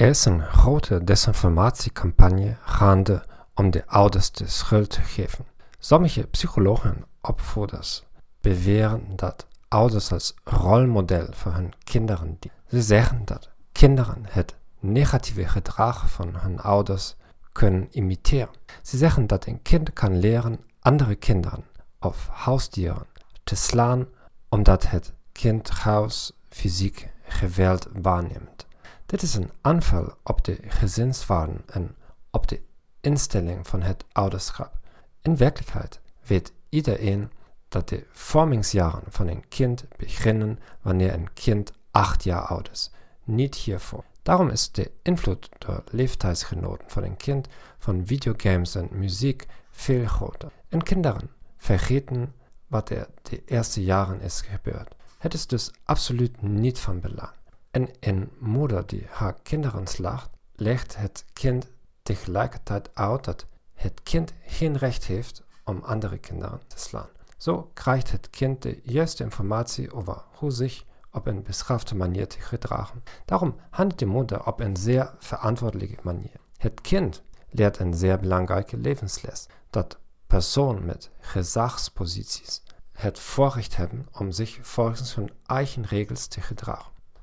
Is een grote desinformatiecampagne gaande om de ouders de schuld te geven. Sommige psychologen opvoeders beweren dat ouders als rolmodel voor hun kinderen dienen. Ze zeggen dat kinderen het negatieve gedrag van hun ouders kunnen imiteren. Ze zeggen dat een kind kan leren andere kinderen of huisdieren te slaan omdat het kind gauws fysiek geweld waarneemt. Dit is een aanval op de gezinswaarden en op de instelling van het ouderschap. In werkelijkheid weet iedereen dat de vormingsjaren van een kind beginnen wanneer een kind acht jaar oud is, niet hiervoor. Daarom is de invloed door leeftijdsgenoten van een kind van videogames en muziek veel groter. En kinderen vergeten wat er de eerste jaren is gebeurd. Het is dus absoluut niet van belang. En een moeder die haar kinderen slaagt, legt het kind tegelijkertijd uit dat het kind geen recht heeft om andere kinderen te slaan. Zo krijgt het kind de juiste informatie over hoe zich op een beschafte manier te gedragen. Daarom handelt de moeder op een zeer verantwoordelijke manier. Het kind leert een zeer belangrijke levensles, dat personen met gezagsposities het voorrecht hebben om zich volgens hun eigen regels te gedragen.